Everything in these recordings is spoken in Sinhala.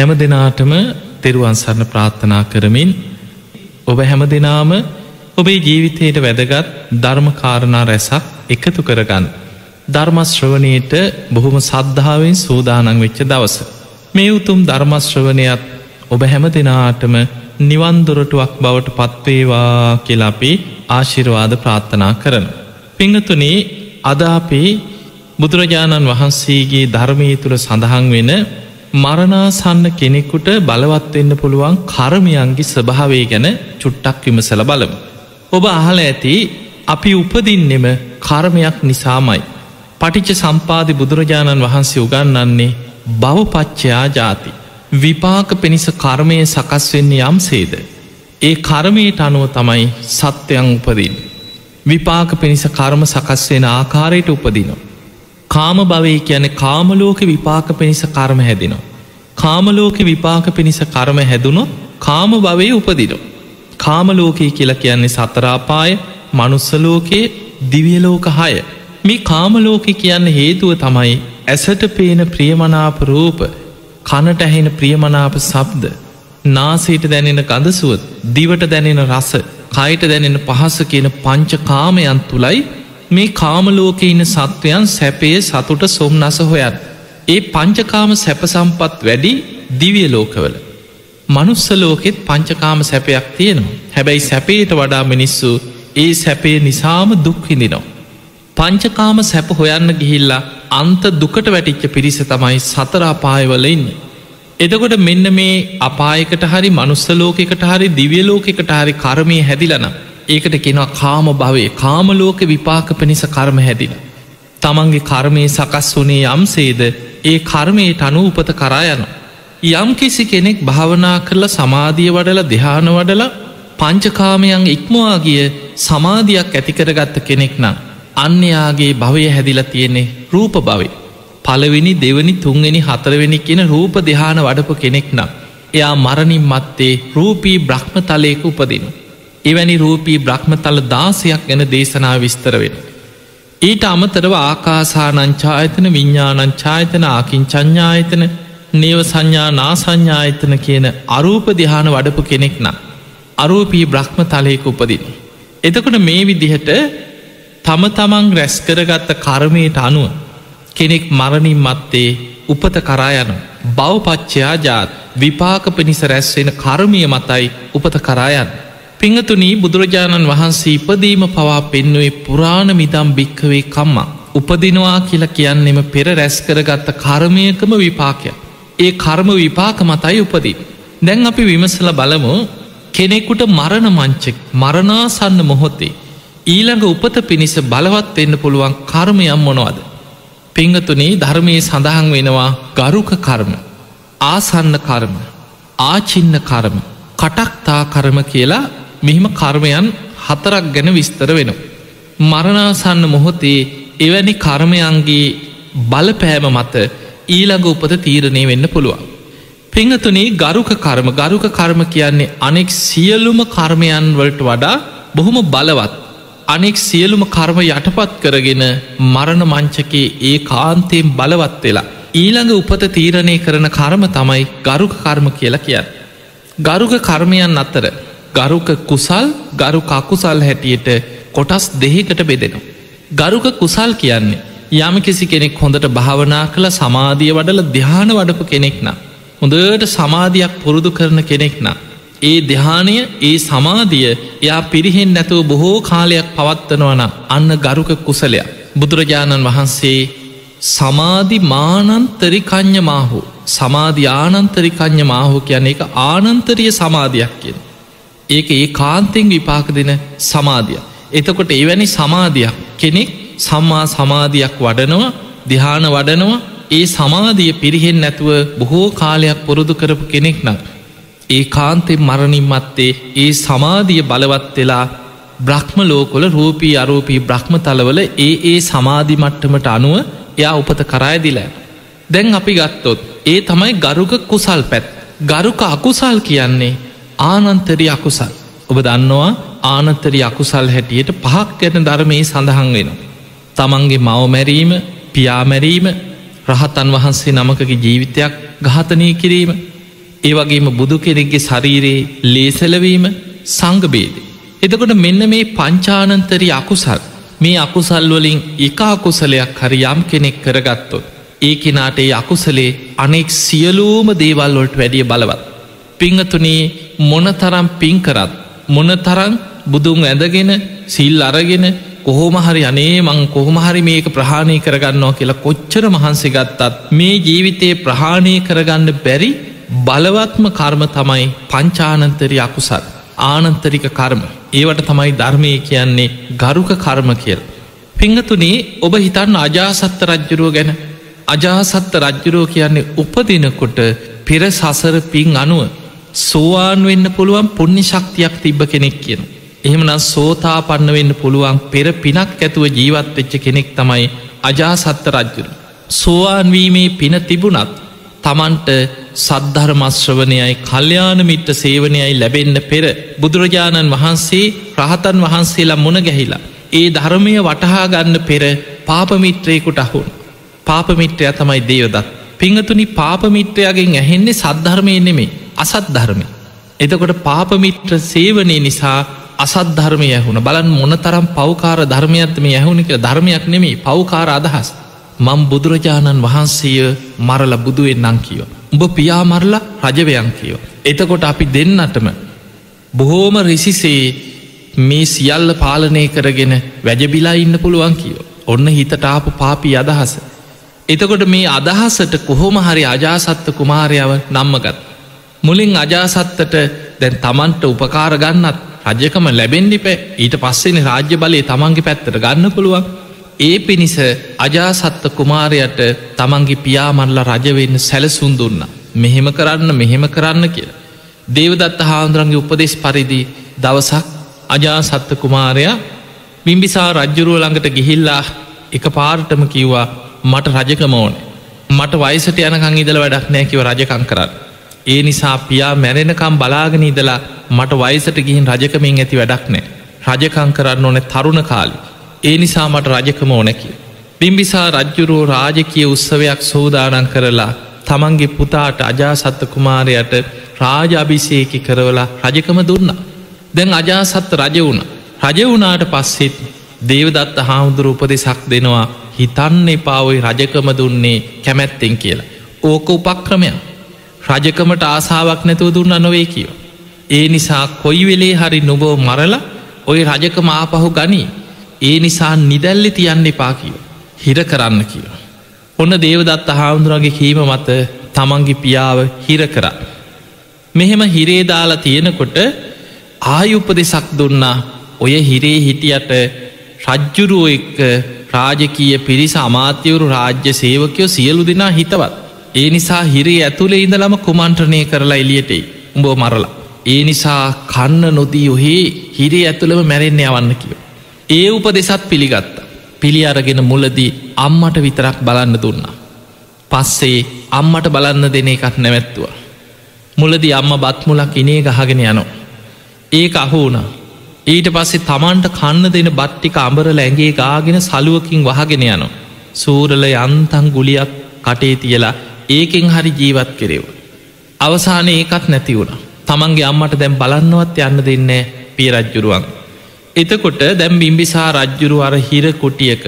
හැම දෙනාටම තෙරුවන්සරණ ප්‍රාර්ථනා කරමින් ඔබ හැම දෙනාම ඔබේ ජීවිතයට වැදගත් ධර්මකාරණා රැසක් එකතු කරගන්න. ධර්මශ්‍රවනයට බොහොම සද්ධාවෙන් සූදානං වෙච්ච දවස. මේ උතුම් ධර්මශ්‍රවනයත් ඔබ හැම දෙනාටම නිවන්දොරටුවක් බවට පත්වේවා කියලාපි ආශිරවාද ප්‍රාර්ථනා කරන. පිංහතුනේ අද අපේ බුදුරජාණන් වහන්සේගේ ධර්මය තුළ සඳහන් වෙන මරණාසන්න කෙනෙකුට බලවත්වෙන්න පුළුවන් කර්මයන්ගේ ස්වභාවේ ගැන චුට්ටක් විමසල බලමු. ඔබ අහල ඇති අපි උපදින්නෙම කර්මයක් නිසාමයි. පටිච්ච සම්පාධි බුදුරජාණන් වහන්සේ උගන්නන්නේ බවපච්චයා ජාති. විපාක පිණිස කර්මය සකස් වෙන්නේ යම්සේද. ඒ කර්මයට අනුව තමයි සත්‍යයන් උපදින්. විපාක පිණිස කර්ම සකස් වෙන ආකාරයට උපදිනවා. කාම භවය කියන කාමලෝක විපාක පිණිස කර්ම හැදිනවා. කාමලෝක විපාක පිණිස කර්ම හැදුනොත් කාම භවය උපදිනවා. කාමලෝකයේ කියලා කියන්නේ සතරාපාය මනුස්සලෝකයේ දිවියලෝක හය මේ කාමලෝක කියන්න හේතුව තමයි ඇසට පේන ප්‍රියමනාප රූප කනට ඇහෙන ප්‍රියමනාප සබ්ද නාසේට දැනෙන ගඳසුවත් දිවට දැනෙන රස කයිට දැනෙන පහස කියන පංච කාමයන් තුළයි මේ කාමලෝක ඉන්න සත්වයන් සැපේ සතුට සොම්නස හොයන්. ඒ පංචකාම සැපසම්පත් වැඩි දිවිය ලෝකවල. මනුස්සලෝකෙත් පංචකාම සැපයක් තියෙනවා. හැබැයි සැපේට වඩා මිනිස්සු ඒ සැපේ නිසාම දුක්හිදිනවා. පංචකාම සැප හොයන්න ගිහිල්ලා අන්ත දුකට වැටිච්ච පිරිස තමයි සතරාපායවල ඉන්න. එදකොට මෙන්න මේ අපායකට හරි මනුස්සලෝකෙකට හරි දිවියලෝකෙකට හරි කරමය හැදිලනම් ඒකට කෙනවා කාම භවය කාමලෝක විපාක පිණිස කර්ම හැදින. තමන්ගේ කර්මය සකස් වනේ යම්සේද ඒ කර්මයට අනු උපත කරා යන. යම් කිසි කෙනෙක් භාවනා කරලා සමාධිය වඩල දෙහාන වඩල පංචකාමයන් ඉක්මවා ගිය සමාධයක් ඇතිකරගත්ත කෙනෙක් නම් අන්‍යයාගේ භවය හැදිලා තියෙන්නේ රූප භවය. පළවෙනි දෙවනි තුන්වෙනි හතරවෙනි කියෙන රූප දෙහාන වඩපු කෙනෙක් නම් එයා මරණින් මත්තේ රූපී බ්‍රහ්ම තලයක උපදින. එවැනි රූපී බ්‍රහ්මතල දාසයක් ගැන දේශනා විස්තර වෙන. ඊට අමතරව ආකාසානංචායතන විඤ්ඥානංචායතන ආකින් චඥායතන නේව සංඥා නාසංඥායතන කියන අරූප දිහාන වඩපු කෙනෙක් නම්. අරූපී බ්‍රහ්ම තලයක උපදින. එතකොට මේ විදිහට තම තමන් රැස්කරගත්ත කර්මයට අනුව කෙනෙක් මරණින් මත්තේ උපත කරා යන බවපච්චයා ජාත් විපාක පිණිස රැස්වෙන කර්මිය මතයි උපත කරායන්න. පිංහතුනී බුදුරජාණන් වහන්සේ ඉපදීම පවා පෙන්නුවේ පුරාණ මිදම් භික්කවේ කම්මා. උපදිනවා කියලා කියන්නෙම පෙර රැස්කරගත්ත කර්මයකම විපාකයක්. ඒ කර්ම විපාක මතයි උපදී. දැන් අපි විමසල බලමු කෙනෙකුට මරණ මංචෙක් මරණාසන්න මොහොතේ. ඊළඟ උපත පිණිස බලවත් එන්න පුළුවන් කර්මයම් මොනවද. පිංහතුනේ ධර්මයේ සඳහන් වෙනවා ගරුක කර්ම ආසන්න කර්ම ආචින්න කර්ම කටක්තා කර්ම කියලා මෙහිම කර්මයන් හතරක් ගැන විස්තර වෙන. මරණාසන්න මොහොතේ එවැනි කර්මයන්ගේ බලපෑම මත ඊළඟ උපත තීරණය වෙන්න පුළුවන්. පිංහතුනේ ගරුක කර්ම ගරුක කර්ම කියන්නේ අනෙක් සියලුම කර්මයන් වලට වඩා බොහොම බලවත් අනෙක් සියලුම කර්ම යටපත් කරගෙන මරණ මංචකේ ඒ කාන්තයෙන් බලවත් වෙලා. ඊළඟ උපත තීරණය කරන කර්ම තමයි ගරුක කර්ම කියලා කියන්න. ගරුක කර්මයන් අත්තර ගරුක කුසල් ගරු කකුසල් හැටියට කොටස් දෙහිකට බෙදෙනවා. ගරුක කුසල් කියන්නේ යම කිසි කෙනෙක් හොඳට භාවනා කළ සමාධිය වඩල දෙහාන වඩපු කෙනෙක් නම්. හොඳට සමාධයක් පුරුදු කරන කෙනෙක් නම්. ඒ දෙහානය ඒ සමාධිය එයා පිරිහෙන් නැතුව බොහෝ කාලයක් පවත්වනවන අන්න ගරුක කුසලයක්. බුදුරජාණන් වහන්සේ සමාධි මානන්තරිකං්ඥ මාහු සමාධි ආනන්තරිකං්ඥ මාහු කියන එක ආනන්තරිය සමාධයක් කියෙන්. ඒක ඒ කාන්තෙන් විපාක දෙන සමාධිය. එතකොට එවැනි සමාධයක් කෙනෙක් සම්මා සමාධයක් වඩනවා දිහාන වඩනවා ඒ සමාධිය පිරිහෙන් නැතුව බොහෝ කාලයක් පුරුදු කරපු කෙනෙක් නම්. ඒ කාන්තෙන් මරණින් මත්තේ ඒ සමාධිය බලවත් වෙලා බ්‍රහ්ම ලෝකොල රූපී අරූපී බ්‍රහ්ම තලවල ඒ ඒ සමාධි මට්ටමට අනුව එයා උපත කරායදිලෑ. දැන් අපි ගත්තොත් ඒ තමයි ගරුක කුසල් පැත් ගරුක අකුසල් කියන්නේ ආනන්තරි අකුසල් ඔබ දන්නවා ආනතරි අකුසල් හැටියට පහක් ගැන ධර්මයේ සඳහන් වෙන. තමන්ගේ මවමැරීම පියාමැරීම රහතන් වහන්සේ නමකගේ ජීවිතයක් ගහතනය කිරීම ඒවගේම බුදු කෙනෙක්ගේ ශරීරයේ ලේසලවීම සංගබේද. එතකොට මෙන්න මේ පංචානන්තරි අකුසල් මේ අකුසල්වලින් එක අකුසලයක් හරි යම් කෙනෙක් කරගත්තොත්. ඒ කෙනාට ඒ අකුසලේ අනෙක් සියලූම දේවල්වොල්ට වැඩිය බලවත්. පිංහතුනේ මොනතරම් පින්කරත් මොනතරං බුදුන් ඇදගෙන සිල් අරගෙන කොහොමහරි අනේ මං කොහොමහරි මේක ප්‍රහාණය කරගන්නවා කියලා කොච්චර මහන්සේ ගත්තත් මේ ජීවිතයේ ප්‍රහාණය කරගන්න බැරි බලවත්ම කර්ම තමයි පංචානන්තරි අකුසල් ආනන්තරික කර්ම ඒවට තමයි ධර්මය කියන්නේ ගරුක කර්ම කියල්. පිංහතුනේ ඔබ හිතන්න අජාසත්ත රජ්ජුරුව ගැන අජාසත්ත රජ්ජුරෝ කියන්නේ උපදිනකොට පෙර සසර පින් අනුව සෝවාන් වෙන්න පුළුවන් පුුණ්්‍ය ශක්තියක් තිබ්බ කෙනෙක් කියන. එහෙමනම් සෝතා පන්න වෙන්න පුළුවන් පෙර පිනක් ඇතුව ජීවත් වෙච්ච කෙනෙක් තමයි අජාසත්ත රජ්ජුරු. සෝවාන්වීමේ පින තිබුණත් තමන්ට සද්ධර්මශ්‍රවනයයි කල්්‍යාන මිට්ට සේවනයයි ලැබෙන්න පෙර බුදුරජාණන් වහන්සේ රහතන් වහන්සේලා මුණ ගැහිලා. ඒ ධර්මය වටහා ගන්න පෙර පාපමිත්‍රයකුට අහුන්. පාපමිත්‍රය තමයි දේවදත්. පිංහතුනි පාපමිත්‍රයාගෙන් ඇහෙන්නේ සද්ධර්මය නෙමේ අසත් ධර්මය. එතකොට පාපමිත්‍ර සේවනය නිසා අසද්ධර්මය ඇහුණ බලන් මොනතරම් පෞකාර ධර්මයත්ම ඇහුණ කියලා ධර්මයක් නෙමේ පෞකාර අදහස්. මං බුදුරජාණන් වහන්සේය මරල බුදුවෙන් නංකියෝ. උඹ පියා මරලා රජවයන් කියෝ. එතකොට අපි දෙන්නටම බොහෝම රිසිසේ මේ සියල්ල පාලනය කරගෙන වැජබිලා ඉන්න පුළුවන් කියෝ. ඔන්න හිතට ආපු පාපි අදහස. එතකොට මේ අදහසට කොහොම හරි අජාසත්ත කුමාරයාව නම්මගත්. මුලින් අජාසත්තට දැන් තමන්ට උපකාර ගන්නත් රජකම ලැබෙන්ඩිපෑ ඊට පස්සෙන රාජ්‍ය බලය තමන්ගේ පැත්තට ගන්න පුළුවන් ඒ පිණිස අජාසත්ත කුමාරයට තමන්ගේ පියාමල්ල රජවෙන්න සැලසුන් දුන්න. මෙහෙම කරන්න මෙහෙම කරන්න කියලා. දේවදත්ත හාන්දුරන්ගේ උපදෙස් පරිදි දවසක් අජාසත්ත කුමාරයා බිම්බිසා රජ්ජුරුව ළඟට ගිහිල්ලා එක පාර්ටම කිව්වා මට රජකම ඕන. මට වයිසට යනකං ඉදල වැඩක් නෑකිව රජකං කරන්න. ඒ නිසා පියා මැරෙනකම් බලාගෙන ඉදලා මට වයිසට ගිහින් රජකමින් ඇති වැඩක් නෑ. රජකං කරන්න ඕන තරුණ කාලි. ඒ නිසා මට රජකම ඕනැකි. බිම්බිසා රජ්ජුරුවෝ රාජකය උත්සවයක් සෝදානන් කරලා තමන්ගේ පුතාට අජාසත්ත කුමාරයට රාජ අභිසේකි කරවලා රජකම දුන්න. දැන් අජාසත්ත රජ වුණ. රජ වුණාට පස්සෙත් දේවදත්ත හාමුදුර උපදෙසක් දෙනවා හිතන්න එපාවයි රජකම දුන්නේ කැමැත්තෙන් කියලා. ඕක උපක්‍රමයක්. රජකමට ආසාාවක් නැතුව දුන්න නොවේ කියෝ. ඒ නිසා කොයි වෙලේ හරි නොබෝ මරල ඔය රජකම ආපහු ගනී ඒ නිසා නිදැල්ලි තියන්න එපා කියෝ. හිර කරන්න කියෝ. ඔන්න දේවදත්ත හාමුදුරගේ කීම මත තමන්ගේ පියාව හිර කරා. මෙහෙම හිරේ දාලා තියෙනකොට ආයුපදෙසක් දුන්නා ඔය හිරේ හිටියට රජ්ජුරුව එක්ක රාජකීය පිරිස අමාත්‍යවරු රාජ්‍ය සේවකයෝ සියලු දෙනා හිතවත්. ඒ නිසා හිරේ ඇතුළේ ඉඳලම කුමන්ට්‍රණය කරලා එලියටෙයි උඹෝ මරලා. ඒ නිසා කන්න නොදී ඔහේ හිරේ ඇතුළම මැරෙන්නේ යවන්න කියෝ. ඒ උපදෙසත් පිළිගත්ත. පිළි අරගෙන මුලදී අම්මට විතරක් බලන්න දුන්නා. පස්සේ අම්මට බලන්න දෙන එකක් නැවැත්තුව. මුලදි අම්ම බත්මුලක් ඉනේ ගහගෙන යනෝ. ඒක අහෝන ඊට පස්සේ තමන්ට කන්න දෙන බට්ටික අඹරල ඇගේ ගාගෙන සලුවකින් වහගෙන යනවා. සූරල යන්තන් ගුලියක් කටේ තියලා ඒකෙන් හරි ජීවත් කෙරෙව. අවසාන ඒකත් නැති වුණ. තමන්ගේ අම්මට දැම් බලන්නවත් යන්න දෙන්නේ පියරජ්ජුරුවන්. එතකොට දැම් බිම්බිසා රජ්ජුරු අර හිර කුටියක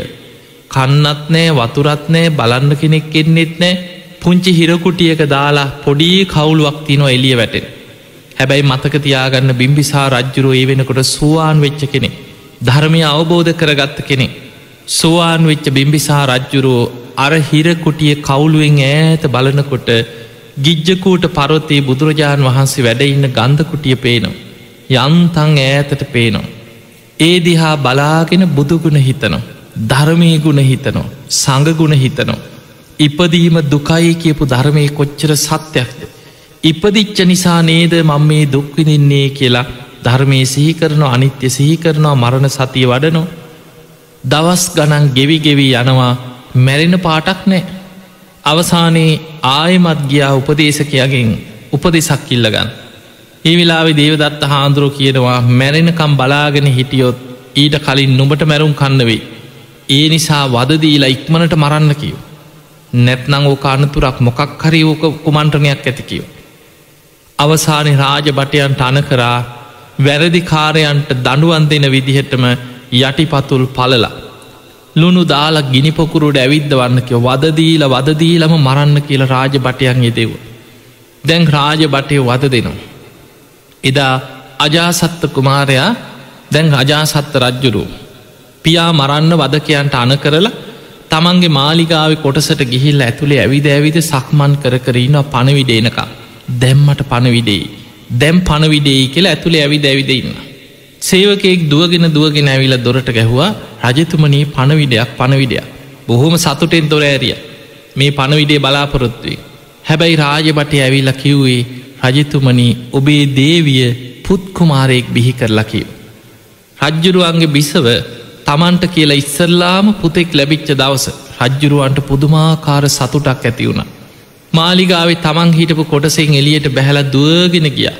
කන්නත් නෑ වතුරත් නෑ බලන්න කෙනෙක් එන්නෙත් නෑ පුංචි හිරකුටියක දාලා පොඩී කවුලුවක් තිනො එලිය වැටෙන. හැබැයි මතක තියාගන්න බිම්බිසා රජ්ජුරුව ඒ වෙනකොට සුවාන් වෙච්ච කෙනෙ. ධර්මය අවබෝධ කරගත්ත කෙනෙ. සුවාන් වෙච්ච බිම්බිසා රජ්ජුරුවෝ අර හිරකුටිය කවුලුවෙන් ඈත බලනකොට ගිජ්ජකූට පරොතේ බුදුරජාණන් වහන්සේ වැඩඉන්න ගන්ධකුටිය පේනවා. යන්තන් ඈතට පේනවා. ඒ දිහා බලාගෙන බුදුගුණ හිතනවා. ධර්මය ගුණ හිතනෝ. සඟගුණ හිතනෝ. ඉපදීම දුකයි කියපු ධර්මය කොච්චර සත්‍යයක්ද. ඉපදිච්ච නිසා නේද මං මේ දුක්විනින්නේ කියලා ධර්මය සිහි කරනවා අනිත්‍ය සිහි කරනවා මරණ සතිය වඩනෝ. දවස් ගණන් ගෙවි ගෙවී යනවා මැරෙන පාටක් නෑ. අවසානයේ ආයමත් ගියා උපදේශකයාගෙන් උපදෙසක් කිල්ලගන්න. ඒ වෙලාවෙ දේවදත්ත හාන්දුරුව කියනවා මැරෙනකම් බලාගෙන හිටියොත් ඊට කලින් නුඹට මැරුම් කන්නවෙයි. ඒ නිසා වදදීලා ඉක්මනට මරන්න කියෝ. නැත්නං ඕක අනතුරක් මොකක් හරි ඕක කුමන්ට්‍රණයක් ඇති කියෝ. අවසානි රාජභටයන්ට අන කරා වැරදිකාරයන්ට දඩුවන් දෙන විදිහටම යටිපතුල් පලලා. ලුණු දාලා ගිනිපොකුරුට ඇවිද්ධ වන්නකව වදදීල වදදීලම මරන්න කියල රාජභටයන් යෙදෙව. දැන් රාජභටය වද දෙනවා. එදා අජාසත්ත කුමාරයා දැන් අජාසත්ත රජ්ජුරු. පියා මරන්න වදකයන්ට අන කරලා තමන්ගේ මාලිගාව කොටසට ගිහිල් ඇතුළේ ඇවිද ඇවිද සක්මන් කර කරන්න පණවිඩේනකා දැම්මට පණවිඩෙයි දැම් පණවිඩෙයි කියලා ඇතුළේ ඇවිද ඇවිදඉන්න. සේවකෙක් දුවගෙන දුවගෙන ඇවිල දොරට ගැහවා රජතුමනී පණවිඩයක් පණවිඩයක් බොහොම සතුටෙන් දොර ඇරිය මේ පණවිඩේ බලාපොරොත්තුවේ හැබැයි රාජබටය ඇවිල්ල කිව්වේ රජතුමනී ඔබේ දේවිය පුත්කුමාරයෙක් බිහි කරලා කිව්. රජ්ජුරුවන්ගේ බිසව තමන්ට කියලා ඉස්සල්ලාම පුතෙක් ලැබිච්ච දවස රජ්ජුරුවන්ට පුදුමාකාර සතුටක් ඇති වුණ. මාලිගාවේ තමන් හිටපු කොටසෙන් එලියට බැහැල දුවගෙන ගිය.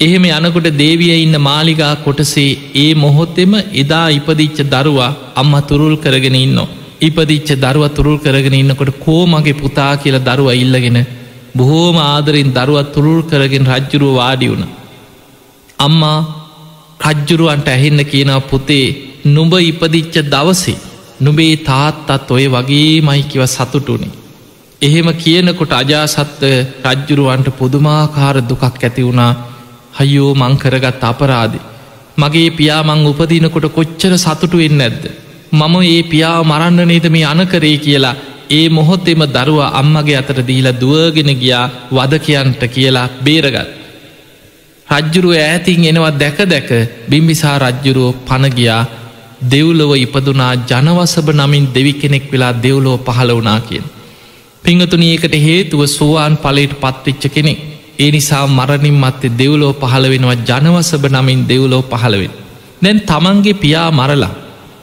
එහෙම යනකොට දේවිය ඉන්න මාලිගා කොටසේ ඒ මොහොත්තෙම එදා ඉපදිච්ච දරුවා අම්ම තුරුල් කරගෙන ඉන්න. ඉපදිච්ච දරුව තුරුල් කරගෙන ඉන්නකොට කෝමගේ පුතා කියල දරුව ඉල්ලගෙන බොහෝම ආදරින් දරුවත් තුරුල් කරගෙන රජ්ජුරුව වාඩි වුණ. අම්මා රජ්ජුරුවන්ට ඇහෙන්න කියනව පුතේ නුඹ ඉපදිච්ච දවසේ නුබේ තාත්තත් ඔය වගේ මයිකිව සතුටුනේ. එහෙම කියනකොට අජාසත්ත රජ්ජුරුවන්ට පුදුමාකාර දුකක් ඇති වුණා හයෝ මංකරගත් අපරාදි. මගේ පියාමං උපදිනකොට කොච්චර සතුටුවෙන් නැද්ද. මම ඒ පියාව මරන්න නේද මේ අනකරේ කියලා ඒ මොහොත්තෙම දරුව අම්මගේ අතර දීලා දුවගෙන ගියා වදකයන්ට කියලා බේරගත්. රජ්ජුරුව ඈතින් එනවා දැක දැක බිම්බිසා රජ්ජුරුව පණගියා දෙව්ලොව ඉපදුනා ජනවසභ නමින් දෙවි කෙනෙක් වෙලා දෙව්ලෝ පහළ වනා කියෙන්. පිංහතුනඒකට හේතුව සෝවාන් පලට පත්විච්ච කෙනෙක් ඒ නිසා මරණින් මත්තේ දෙව්ලෝ පහළ වෙනවා ජනවසභ නමින් දෙව්ලෝ පහළවෙන්. දැන් තමන්ගේ පියා මරලා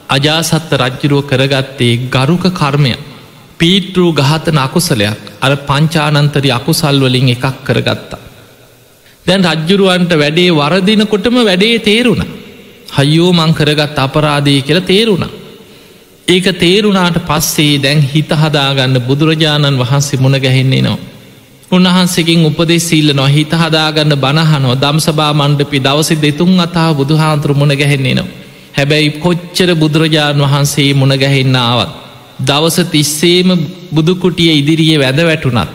අජාසත්ත රජ්ජුරුව කරගත්තේ ගරුක කර්මය පීටරූ ගහතන අකුසලයක් අර පංචානන්තරි අකුසල්වලින් එකක් කරගත්තා. දැන් රජ්ජුරුවන්ට වැඩේ වරදිනකොටම වැඩේ තේරුණ. හයෝ මං කරගත් අපරාධය කියල තේරුණ. ඒක තේරුණාට පස්සේ දැන් හිත හදාගන්න බුදුරජාණන් වහන්සේ මුණ ගැහෙන්නේ නවා. උන්වහන්සකින් උපදෙ සිල්ල නො හිත හදාගන්න බණහනෝ දම්සභා මණ්ඩපි දවස දෙතුන් අතා බුදුහාන්තුර මුණ ගැහෙන්නේ නවා. හැබැයි කොච්චර බුදුරජාණන් වහන්සේ මුණ ගැහෙන්න ආවත්. දවස තිස්සේම බුදුකුටිය ඉදිරියේ වැද වැටුනත්.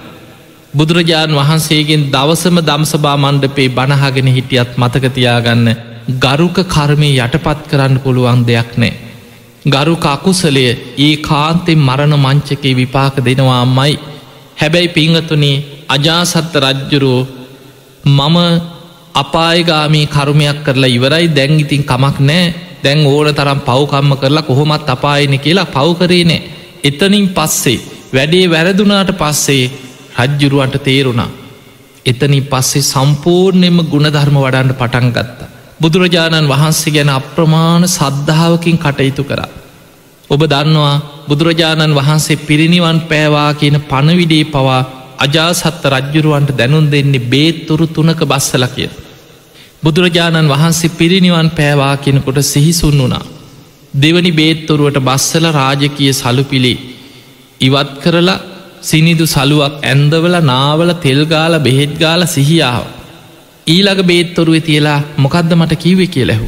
බුදුරජාණන් වහන්සේගෙන් දවසම දම්සභා මණ්ඩපේ බණහගෙන හිටියත් මතකතියාගන්න ගරුක කර්මය යටපත් කරන්න පුළුවන් දෙයක් නෑ. ගරුක අකුසලය ඒ කාන්තෙන් මරණ මංචකේ විපාක දෙනවා අම්මයි. හැබැයි පිංහතුනේ අජාසත්ත රජ්ජුරෝ මම අපායගාමී කරුමයක් කරලා ඉවරයි දැන් ඉතින් කමක් නෑ දැන් ඕන තරම් පව්කම්ම කරලා කොහොමත් අපායන කියලා පව්කරේ නෑ. එතනින් පස්සේ වැඩේ වැරදුනාට පස්සේ රජ්ජුරුවන්ට තේරුණා. එතනින් පස්සේ සම්පූර්ණයම ගුණධර්ම වඩන්න පටන් ගත්තා. බුදුරජාණන් වහන්සේ ගැන අප්‍රමාණ සද්ධාවකින් කටයුතු කරා. ඔබ දන්නවා බුදුරජාණන් වහන්සේ පිරිනිවන් පෑවා කියන පණවිඩේ පවා අජාසත්ත රජ්ජුරුවන්ට දැනුන් දෙන්නේ බේත්තුරු තුනක බස්සල කිය. බුදුරජාණන් වහන්සේ පිරිනිවන් පෑවා කෙනකොට සිහිසුන් වුණා. දෙවනි බේත්තොරුවට බස්සල රාජකය සලුපිලි ඉවත් කරලා සිනිදු සලුවක් ඇන්දවල නාවල තෙල්ගාල බෙහෙත්ගාල සිහියාව. ඊළඟ බේත්තොරුව තියලා මොකක්ද මට කිව්වෙ කියලැහු.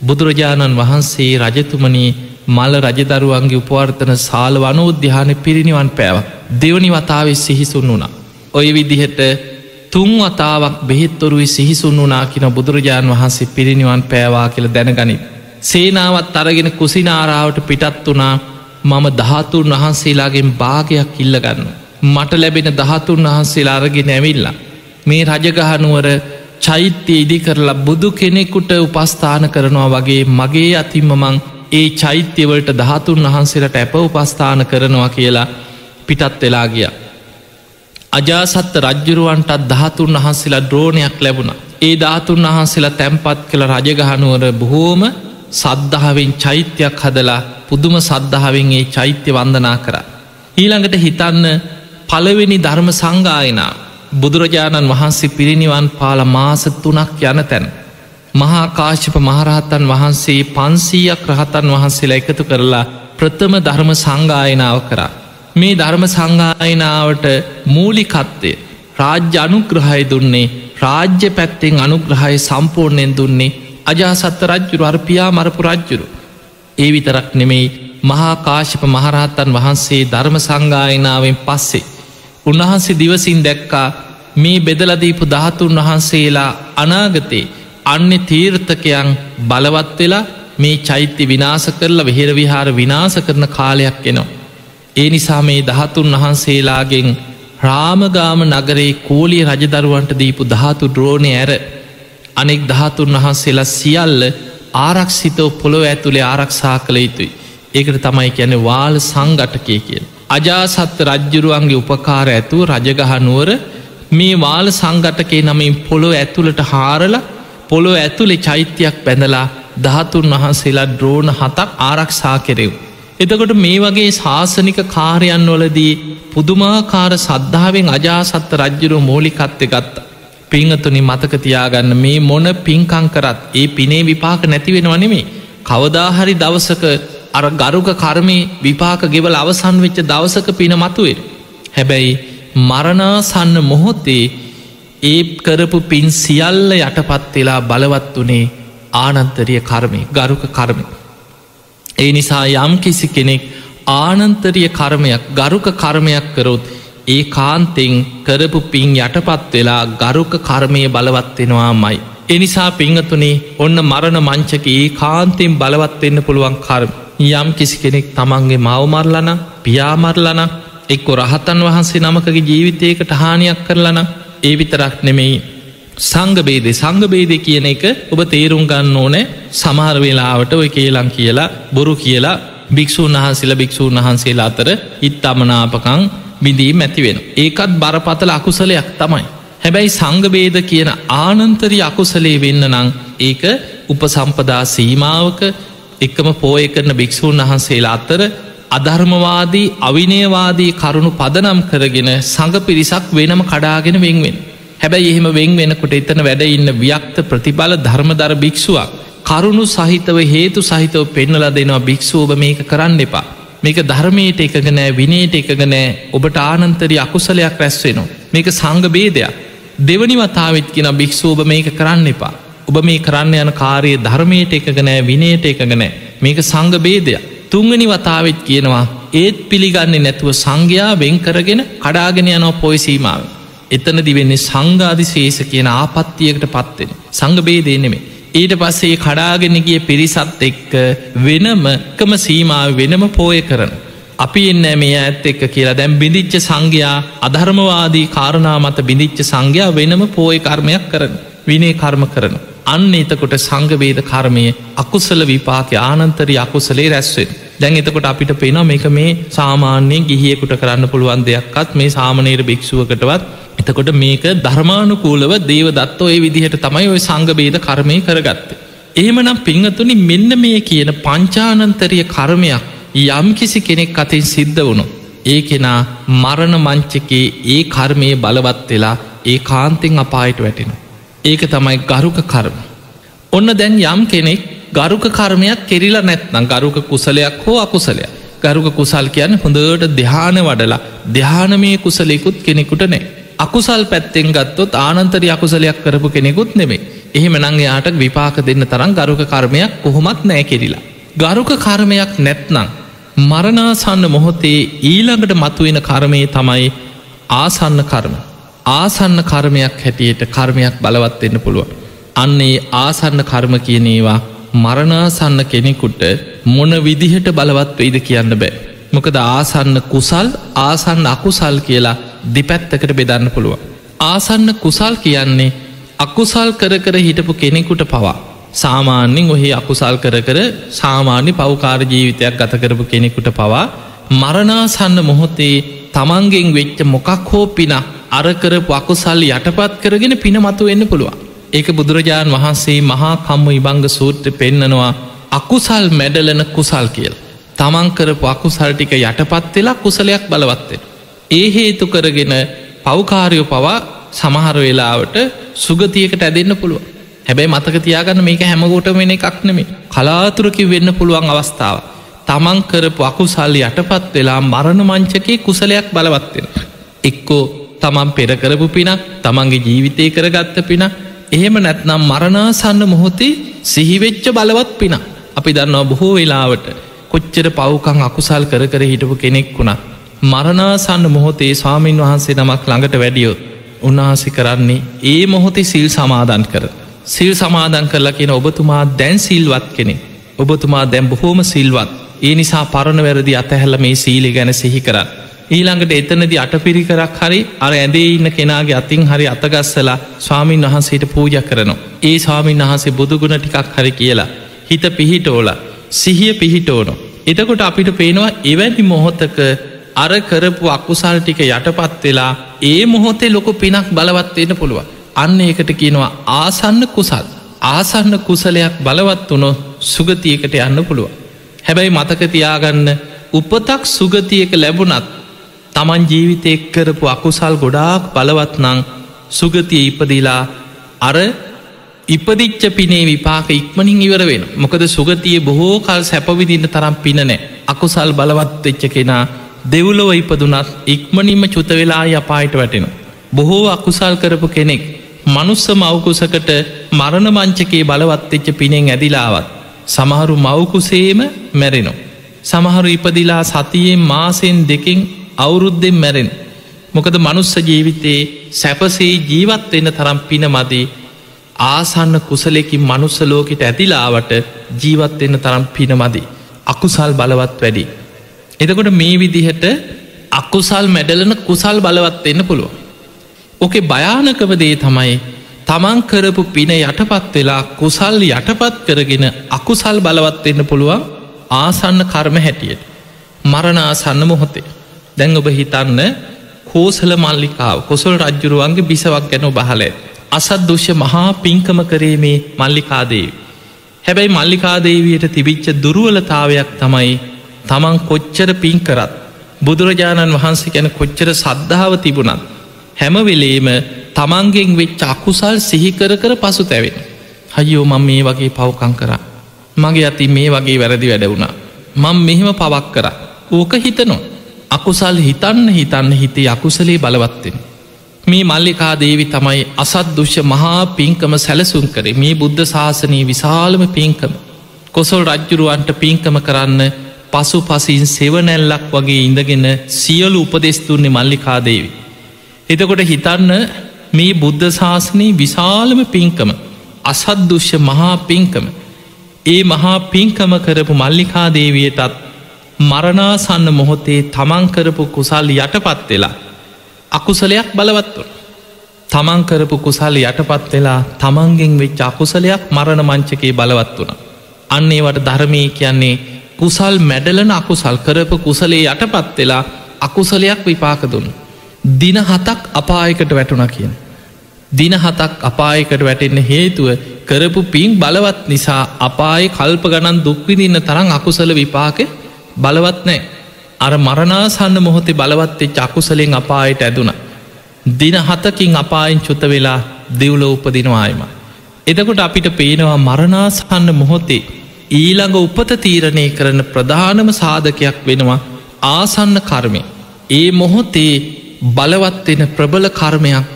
බුදුරජාණන් වහන්සේ රජතුමනී මල රජදරුවන්ගේ උපවර්තන සාල වනෝද්‍යාන පිරිනිවන් පෑවක් දෙවනි වතාවේ සිහිසුන් වුණා. ඔය විදිහට තුන් වතාවක් බෙහෙත්තොරුයි සිහිසුන් වනා කියන බුදුරජාණන් වහන්සේ පිරිනිවන් පෑවා කියල දැනගනි. සේනාවත් අරගෙන කුසිනාරාවට පිටත් වනා මම දහතුන් වහන්සේලාගෙන් භාගයක් ඉල්ලගන්න. මට ලැබෙන දහතුන් වහන්සේලා අරගෙන ඇවිල්ලා. මේ රජගහනුවර චෛත්‍ය ඉදි කරලා බුදු කෙනෙකුට උපස්ථාන කරනවා වගේ මගේ අතිම්මමං ඒ චෛත්‍යවලට දහතුන් වහන්සේලට ඇප උපස්ථාන කරනවා කියලා පිටත් වෙලා ගිය. අජාසත්ත රජ්ජුරුවන්ටත් දහතුන් වහන්සේලා ද්‍රෝණයක් ලැබුණ. ඒ ධාතුන් වහන්සේලා තැම්පත් කළ රජගහනුවර බොහෝම සද්ධාවෙන් චෛත්‍යයක් හදලා පුදුම සද්ධාවෙන් ඒ චෛත්‍ය වන්දනා කර. ඊළඟට හිතන්න පළවෙනි ධර්ම සංගායනා බුදුරජාණන් වහන්සේ පිරිනිවන් පාල මාස තුනක් යන තැන්. මහා කාශ්‍යප මහරහත්තන් වහන්සේ පන්සීයක් රහතන් වහන්සේලා එකතු කරලා ප්‍රථම ධර්ම සංගායනාව කරා. මේ ධර්ම සංගායනාවට මූලිකත්වය රාජ්‍ය අනුග්‍රහය දුන්නේ රාජ්‍ය පැත්තෙන් අනුග්‍රහය සම්පූර්ණයෙන් දුන්නේ අජාසත්ත රජ්ජුරු අර්පියා මරපු රජ්ජුරු. ඒ විතරක් නෙමෙයි මහාකාශප මහරහත්තන් වහන්සේ ධර්ම සංගායනාවෙන් පස්සේ. උන්වහන්සේ දිවසින් දැක්කා මේ බෙදලදීපු ධාතුන් වහන්සේලා අනාගතේ අන්‍ය තීර්ථකයන් බලවත් වෙලා මේ චෛත්‍ය විනාස කරලා වෙහෙර විහාර විනාස කරන කාලයක් එනවා. ඒ නිසා මේ දහතුන් වහන්සේලාගෙන් රාමගාම නගරේ කෝලිය රජදරුවන්ට දීපු ධාතු ද්‍රෝණය ඇර අනෙක් දහතුන් වහන්සේලා සියල්ල ආරක්ෂිතව පොළොව ඇතුළේ ආරක්ෂා කළ යුතුයි. ඒකට තමයි කියන වාල් සංගටකය කියෙන්. අජාසත්ත රජ්ජුරුවන්ගේ උපකාර ඇතුව රජගහනුවර මේ වාල සංගටකේ නමින් පොළො ඇතුළට හාරල පොළො ඇතුළෙ චෛත්‍යයක් පැඳලා දහතුන් වහන්සේලා ද්‍රෝණ හතක් ආරක්ෂා කෙරෙව්. එතකොට මේ වගේ ශාසනික කාරයන් වලදී පුදුමාකාර සද්ධාවෙන් අජාසත්ත රජ්ජුරු මෝලිකත්ය ගත්තා. පිංහතුනි මතකතියාගන්න මේ මොන පින්කං කරත් ඒ පිනේ විපාක නැතිවෙනවා නෙමේ. කවදාහරි දවසක අර ගරුක කර්මය විපාක ගෙවල අවසන් වෙච්ච දවසක පින මතුවේ. හැබැයි මරණාසන්න මොහොත්තේ ඒ කරපු පින් සියල්ල යටපත් වෙලා බලවත් වනේ ආනන්තරිය කර්මය ගරුක කර්මය. ඒ නිසා යම් කිසි කෙනෙක් ආනන්තරිය කර්මයක් ගරුක කර්මයක් කරොත් ඒ කාන්තෙන් කරපු පින් යටපත් වෙලා ගරුක කර්මය බලවත්වෙනවා මයි. එනිසා පිංහතුනේ ඔන්න මරණ මංචක ඒ කාන්තෙන් බලවත්වෙන්න පුළුවන් කර්ම යම් කිසි කෙනෙක් තමන්ගේ මවමරලන පියාමරලන එක්කො රහතන් වහන්සේ නමකගේ ජීවිතයකට හානියක් කරලන ඒ විතරක් නෙමෙයි සංගබේදේ සංගබේද කියන එක ඔබ තේරුම් ගන්න ඕනෑ සමහර වෙලාවට ඔය කියලං කියලා බොරු කියලා භික්‍ෂූන් වහන්සේලා භික්‍ෂූන් වහන්සේලා අතර ඉත් අමනාපකං බිඳීම් ඇතිවෙන. ඒකත් බරපතල අකුසලයක් තමයි. හැබැයි සංගබේද කියන ආනන්තරි අකුසලේ වෙන්න නං ඒක උපසම්පදා සීමාවක එකම පෝය කරන භික්‍ෂූන් වහන්සේලා අත්තර අධර්මවාදී අවිනයවාදී කරුණු පදනම් කරගෙන සඟ පිරිසක් වෙනම කඩාගෙන වෙන්වෙන්. හැබැයි එහෙම වෙන් වෙනකොට එතන වැඩ ඉන්න ව්‍යක්ත ප්‍රතිබල ධර්මදර භික්ෂුවක්. කරුණු සහිතව හේතු සහිතව පෙන්නල දෙනවා භික්ෂූව මේක කරන්න එපා. මේක ධර්මයට එකග නෑ විනයට එකග නෑ ඔබට ආනන්තරි අකුසලයක් රැස්වෙනවා. මේක සංග බේදයක්. දෙවනි වතාවත් කියෙන භික්ෂූබ මේක කරන්න එපා. ඔබ මේ කරන්න යන කාරය ධර්මයට එකග නෑ විනයට එකග නෑ මේක සංග බේදයක්. තුංගනි වතාවත් කියනවා ඒත් පිළිගන්නේ නැතුව සංඝයා වෙන් කරගෙන කඩාගෙන යනෝ පොයිසීමාව. එතන දිවෙන්නේ සංඝාධි ශේෂ කියන ආපත්තියකට පත්වෙන. සංගබේදය නෙමේ. ඊට පස්සේ කඩාගෙන ගිය පිරිසත් එක්ක වෙනමකම සීමාව වෙනම පෝය කරන. අපි එන්න මේ ඇත් එක්ක කියලා දැම් බිඳිච්ච සංඝයා අධර්මවාදී කාරණා මත බිඳිච්ච සංඝයා වෙනම පෝය කර්මයක් කරන. විනේ කර්ම කරන. අන්න එතකොට සංගවේද කර්මය අකුසල විපාක ආනන්තරි අකුසලේ රැස්වෙන්. දැන් එතකොට අපිට පේන මේක මේ සාමාන්‍යයෙන් ගිහියෙකුට කරන්න පුළුවන් දෙයක්කත් මේ සාමනීර භික්ෂුවකටවත් එතකොට මේක ධර්මානුකූලව දේව දත්ව ඒ විදිහට තමයි ඔය සංගබේද කර්මය කරගත්තේ. එහෙමනම් පිංහතුනි මෙන්න මේ කියන පංචානන්තරිය කර්මයක් යම් කිසි කෙනෙක් අතින් සිද්ධ වුණු. ඒ කෙනා මරණ මංචකේ ඒ කර්මය බලවත් වෙලා ඒ කාන්තෙන් අපායට වැටෙන. ඒක තමයි ගරුක කර්ම. ඔන්න දැන් යම් කෙනෙක් ගරුක කර්මයක් කෙරිලා නැත්නම් ගරුක කුසලයක් හෝ අකුසලයක්. ගරුක කුසල් කියන්න හොඳට දෙහාන වඩලා දෙහානමය කුසලෙකුත් කෙනෙකුට නෑ. අකුසල් පැත්තෙන් ගත්තොත් ආනන්තරි අකුසලයක් කරපු කෙනෙකුත් නෙමේ. එහෙම නංයාට විපාක දෙන්න තරම් ගරුක කර්මයක් කොහොමත් නෑ කෙරිලා. ගරුක කර්මයක් නැත්නං. මරණාසන්න මොහොතේ ඊළඟට මතුවෙන කර්මය තමයි ආසන්න කර්ම. ආසන්න කර්මයක් හැටියට කර්මයක් බලවත්වෙන්න පුළුවන්. අන්නේ ආසන්න කර්ම කියනේවා මරණාසන්න කෙනෙකුට මොන විදිහට බලවත් වෙයිද කියන්න බෑ. මොකද ආසන්න කුසල් ආසන්න අකුසල් කියලා දිපැත්තකට බෙදන්න පුළුව. ආසන්න කුසල් කියන්නේ අකුසල් කර කර හිටපු කෙනෙකුට පවා. සාමාන්‍යෙන් ඔහේ අකුසල් කර කර සාමාන්‍ය පවකාර ජීවිතයක් ගත කරපු කෙනෙකුට පවා මරණාසන්න මොහොතේ තමන්ගෙන් වෙච්ච මොකක් හෝ පින අරකරපු අකුසල් යටපත් කරගෙන පින මතු වෙන්න පුළුවන්. ඒක බුදුරජාණන් වහන්සේ මහා කම්ම ඉබංග සූත්‍ර පෙන්නනවා අකුසල් මැඩලන කුසල් කියල්. තමන්කරපු අකුසල් ටික යටපත් වෙලා කුසලයක් බලවත්වෙන. ඒ හේතු කරගෙන පවකාරයෝ පවා සමහර වෙලාවට සුගතියකට ඇදන්න පුළුව හැබැයි මතක තියාගන්න මේක හැමගෝට වෙන එකක් නෙමේ කලාතුරකි වෙන්න පුළුවන් අවස්ථාව තමන් කරපු අකුසල් යටපත් වෙලා මරණ මංචකේ කුසලයක් බලවත්වෙන එක්කෝ තමන් පෙරකරපු පිනක් තමන්ගේ ජීවිතය කරගත්ත පින එහෙම නැත්නම් මරණාසන්න මොහොතේ සිහිවෙච්ච බලවත් පින අපි දන්නවා බොහෝ වෙලාවට කොච්චර පව්කං අකුසල් කර කර හිටපු කෙනෙක් වුණා මරණාසන්න මොහොතේ ස්වාමීන් වහන්සේ නමක් ළඟට වැඩියොත් උන්වහසි කරන්නේ ඒ මොහොතේ සිල් සමාධන් කර. සිල් සමාධන් කරලා කියෙන ඔබතුමා දැන් සිල්වත් කෙනෙ ඔබතුමා දැම් බොහෝම සිල්වත්. ඒ නිසා පරණ වැරදි අතහැල්ල මේ සීලි ගැන සිහි කරන්න. ඊළඟට එතනදි අටපිරි කරක් හරි අර ඇදේ ඉන්න කෙනාගේ අතින් හරි අතගස්සලා ස්වාමීන් වහන්සේට පූජ කරනවා. ඒ ස්වාමීන් වහන්සේ බුදුගුණ ටිකක් හරි කියලා හිත පිහිටෝල සිහිය පිහිටෝනො. එතකොට අපිට පේනවා එවැනි මොහොතක අර කරපු අකුසල් ටික යටපත් වෙලා ඒ මොහොතේ ලොකු පිනක් බලවත්වයෙන පුළුව අන්න ඒකට කියනවා ආසන්න කුසල්. ආසන්න කුසලයක් බලවත් වුණො සුගතියකට යන්න පුළුව හැබැයි මතකතියාගන්න උපතක් සුගතියක ලැබුණත් තමන් ජීවිතය එක්කරපු අකුසල් ගොඩාක් බලවත්නං සුගතිය ඉපදිලා අර ඉපදිච්ච පිනේ විපාක ඉක්මනින් ඉවර වෙන මොකද සුගතිය බොහෝ කල් සැපවිදින්න තරම් පිනනෑ අකුසල් බලවත් එච්ච කෙනා දෙව්ලොව ඉපදුනත් ඉක්මනින්ම චුතවෙලා යපායට වැටෙන. බොහෝ අකුසල් කරපු කෙනෙක් මනුස්ස මවකුසකට මරණ මංචකේ බලවත්වෙච්ච පිනෙන් ඇදිලාවත්. සමහරු මවකුසේම මැරෙනො. සමහරු ඉපදිලා සතියෙන් මාසයෙන් දෙකින් අවුරුද්ධෙන් මැරෙන්. මොකද මනුස්ස ජීවිතයේ සැපසේ ජීවත් වෙන්න තරම් පින මදී ආසන්න කුසලෙකින් මනුස්සලෝකට ඇතිලාවට ජීවත්වෙන්න තරම් පින මදී. අකුසල් බලවත් වැඩි. එතකොට මේ විදිහට අකුසල් මැඩලන කුසල් බලවත් එන්න පුළුව. ඕකේ භයානකවදේ තමයි තමන් කරපු පින යටපත් වෙලා කුසල් යටපත් කරගෙන අකුසල් බලවත් එන්න පුළුවන් ආසන්න කර්ම හැටියට. මරණආසන්න මොහොතේ. දැන් ඔබ හිතන්න කෝසල මල්ලිකාව කොසල් රජ්ජුරුවන්ගේ බිසවක් ගැන බහලේ. අසත් දුෂ්‍ය මහා පින්කම කරේ මේ මල්ලිකාදේවි. හැබැයි මල්ලිකාදේවයට තිබිච්ච දුරුවලතාවයක් තමයි තමන් කොච්චර පින් කරත් බුදුරජාණන් වහන්සේ ගැන කොච්චර සද්ධාව තිබුණත් හැමවෙලේම තමන්ගෙන් වෙච්ච අකුසල් සිහිකර කර පසු තැවෙන. හයියෝ මං මේ වගේ පවකං කර. මගේ අති මේ වගේ වැරදි වැඩ වුණා. මං මෙහෙම පවක් කර. ඕක හිතනවා. අකුසල් හිතන්න හිතන්න හිතේ අකුසලේ බලවත්වෙන. මේ මල්ලිකා දේවි තමයි අසත් දුෂ්‍ය මහා පින්කම සැලසුම් කරේ මේ බුද්ධ ශාසනී විශාලම පින්කම. කොසොල් රජ්ජුරුවන්ට පින්කම කරන්න පසු පසින් සෙවනැල්ලක් වගේ ඉඳගෙන සියලු උපදෙස්තුන්නේ මල්ලිකාදේවි. එතකොට හිතන්න මේ බුද්ධ ශාසනී විශාලම පින්කම අසද්දුෂ්‍ය මහා පින්කම ඒ මහා පින්කම කරපු මල්ලිකාදේවියටත් මරණාසන්න මොහොතේ තමන්කරපු කුසල් යටපත් වෙලා අකුසලයක් බලවත්ව තමන්කරපු කුසල් යටපත් වෙලා තමන්ගෙන් වෙච් අකුසලයක් මරණ මංචකේ බලවත් වුණ අන්නේවට ධර්මී කියන්නේ කුසල් මැඩලන අකුසල් කරපු කුසලේ යටපත් වෙලා අකුසලයක් විපාක දුන්න. දින හතක් අපායකට වැටුණ කියන. දින හතක් අපායකට වැටෙන්න හේතුව කරපු පින් බලවත් නිසා අපාය කල්ප ගණන් දුක්විදින්න තරම් අකුසල විපාක බලවත් නෑ. අර මරණාසන්න මොහොතේ බලවත්තේ චකුසලෙන් අපායට ඇදුන. දින හතකින් අපායෙන් චුත වෙලා දෙව්ල උපදිනවායම. එතකොට අපිට පේනවා මරණාසන්න මොහොතේ ඊළඟ උපත තීරණය කරන ප්‍රධානම සාධකයක් වෙනවා ආසන්න කර්මය. ඒ මොහොතේ බලවත්වෙන ප්‍රබල කර්මයක්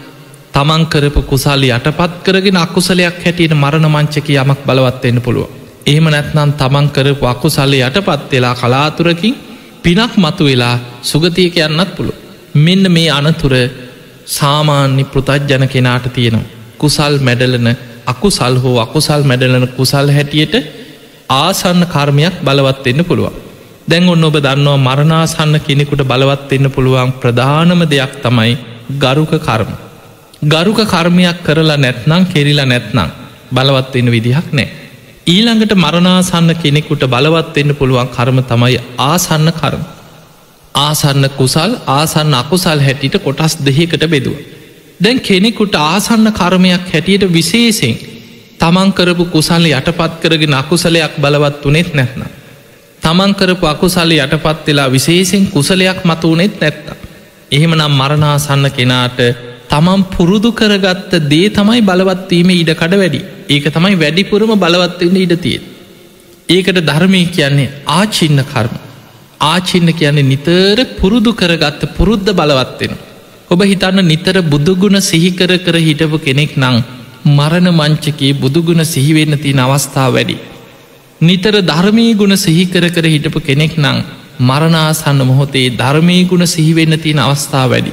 තමන්කරපු කුසල් යටපත් කරගෙන අකුසලයක් හැටියට මරණ මංචක යමක් බලවත්වෙන්න පුළුව. එහෙම නැත්නම් තමන්කරපු අකුසල්ල යටපත් වෙලා කලාතුරකින් පිනක් මතු වෙලා සුගතියක යන්නත් පුළු. මෙන්න මේ අනතුර සාමාන්‍ය පෘතජ්ජන කෙනාට තියෙනවා. කුසල් මැඩලන අකුසල් හෝ අකුසල් මැඩලන කුසල් හැටියට ආසන්න කර්මයක් බලවත් එන්න පුළුවන්. දැන් ඔන්න ඔබ දන්නවා මරණාසන්න කෙනෙකුට බලවත් එන්න පුළුවන් ප්‍රධානම දෙයක් තමයි ගරුක කර්ම. ගරුක කර්මයක් කරලා නැත්නම් කෙරිලා නැත්නම් බලවත් එන්න විදිහක් නෑ. ඊළඟට මරණාසන්න කෙනෙකුට බලවත් එන්න පුළුවන් කර්ම තමයි ආසන්න කර්ම. ආසන්න කුසල් ආසන්න අකුසල් හැටියට කොටස් දෙහකට බෙදුව. දැන් කෙනෙකුට ආසන්න කර්මයක් හැටියට විශේසිෙන් තමන්කරපු කුසල්ල යටපත් කරගෙන අකුසලයක් බලවත් වනෙත් නැත්න. තමන්කරපු අකුසල්ල යටපත් වෙලා විශේසිෙන් කුසලයක් මතු වනෙත් නැත්ත. එහෙමනම් මරණාසන්න කෙනාට තමන් පුරුදු කරගත්ත දේ තමයි බලවත්වීම ඉඩකඩ වැඩි ඒක තමයි වැඩිපුරම බලවත්වන්න ඉඩතිය. ඒකට ධර්මය කියන්නේ ආචින්න කර්ම. ආචින්න කියන්නේ නිතර පුරුදු කරගත්ත පුරුද්ධ බලවත්වෙන. ඔබ හිතන්න නිතර බුදුගුණ සිහිකර කර හිටපු කෙනෙක් නං මරණ මංචකයේ බුදුගුණ සිහිවෙන්න තියන අවස්ථාව වැඩි. නිතර ධර්මී ගුණ සිහිකර කර හිටපු කෙනෙක් නං මරණාසන්න මොහොතේ ධර්මී ගුණ සිහිවෙන්න තියෙන අවස්ථාව වැඩි.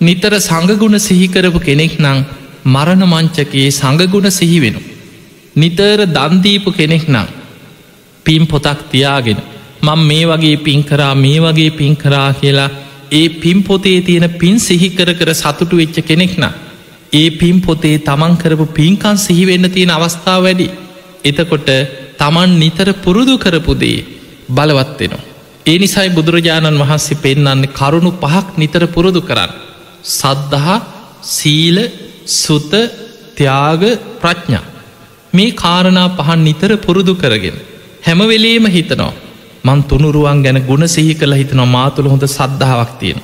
නිතර සඟගුණ සිහිකරපු කෙනෙක් නං මරණ මංචකයේ සඟගුණ සිහිවෙනු. නිතර දන්දීපු කෙනෙක් නං පින් පොතක් තියාගෙන මං මේ වගේ පින්කරා මේ වගේ පින්කරා කියලා ඒ පින් පොතේ තියෙන පින් සිහිකර කර සතුටු වෙච්ච කෙනෙක්න ඒ පින් පොතේ තමන් කරපු පින්කන් සිහිවෙන්න තියෙන අවස්ථාව වැඩි එතකොට තමන් නිතර පුරුදු කරපුදේ බලවත්වෙනවා. ඒ නිසයි බුදුරජාණන් වහන්සේ පෙන්න්නන්නේ කරුණු පහක් නිතර පුරුදු කරන්න. සද්ධහා සීල සුත ත්‍යාග ප්‍රඥා. මේ කාරණා පහන් නිතර පුරුදු කරගෙන. හැමවෙලේම හිතනවා මං තුනුරුවන් ගැන ගුණ සිහි කළ හිතනවා මාතුළ හොඳ සද්ධාවක් තියෙන.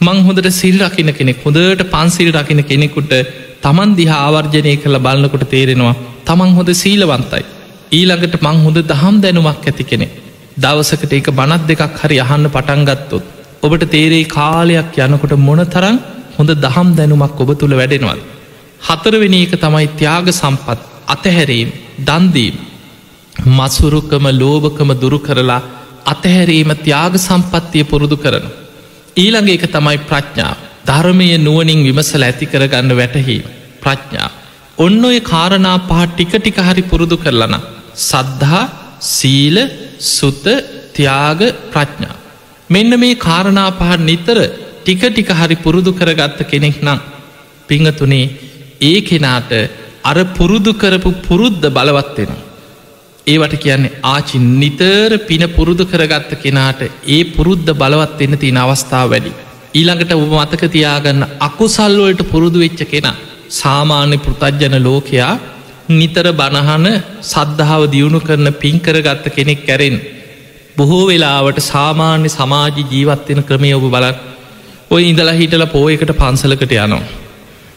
මං හොඳට සිල් රකින කෙනෙක් හොඳට පන්සිල් රකින කෙනෙකුට තමන් දිහ ආවර්ජනය කළ බලන්නකොට තේරෙනවා තමන් හොඳ සීලවන්තයි. ඊළඟට මං හොඳ දහම් දැනුමක් ඇති කෙනෙ. දවසකට එක බනත් දෙකක් හරි අහන්න පටන්ගත්තොත්. ඔබට තේරේ කාලයක් යනකොට මොන තරං හොඳ දහම් දැනුමක් ඔබ තුළ වැඩෙනවල්. හතරවෙනි එක තමයි ත්‍යාග සම්පත් අතහැරීම් දන්දීම් මසුරුකම ලෝභකම දුරු කරලා අතහැරීම ත්‍යාග සම්පත්තිය පුරුදු කරන. ඊළඟ එක තමයි ප්‍රඥා ධර්මය නුවනින් විමසල ඇති කරගන්න වැටහි ප්‍රඥා. ඔන්න ඔය කාරණා පහ ටික ටික හරි පුරුදු කරලන. සද්ධහා සීල සුත ත්‍යාග ප්‍රඥා. මෙන්න මේ කාරණා පහන් නිතර ටික ටික හරි පුරුදු කරගත්ත කෙනෙක් නම් පිංහතුනේ ඒ කෙනාට අර පුරුදු කරපු පුරුද්ධ බලවත්වෙනවා. ඒවට කියන්නේ ආචි නිතර පින පුරුදු කරගත්ත කෙනාට ඒ පුරුද්ධ බලවත් එන්න තියෙන අවස්ථාව වැඩි. ඊළඟට ඔබ මතක තියාගන්න අකුසල්වලට පුරුදු වෙච්ච කෙන සාමාන්‍ය පෘතජ්ජන ලෝකයා නිතර බණහන සද්ධාව දියුණු කරන පින්කරගත්ත කෙනෙක් කැරෙන්. බොහෝ වෙලාවට සාමාන්‍ය සමාජි ජීවත්වෙන ක්‍රමය ඔබ බලක් ඔය ඉඳලා හිටල පෝයකට පන්සලකට යනවා.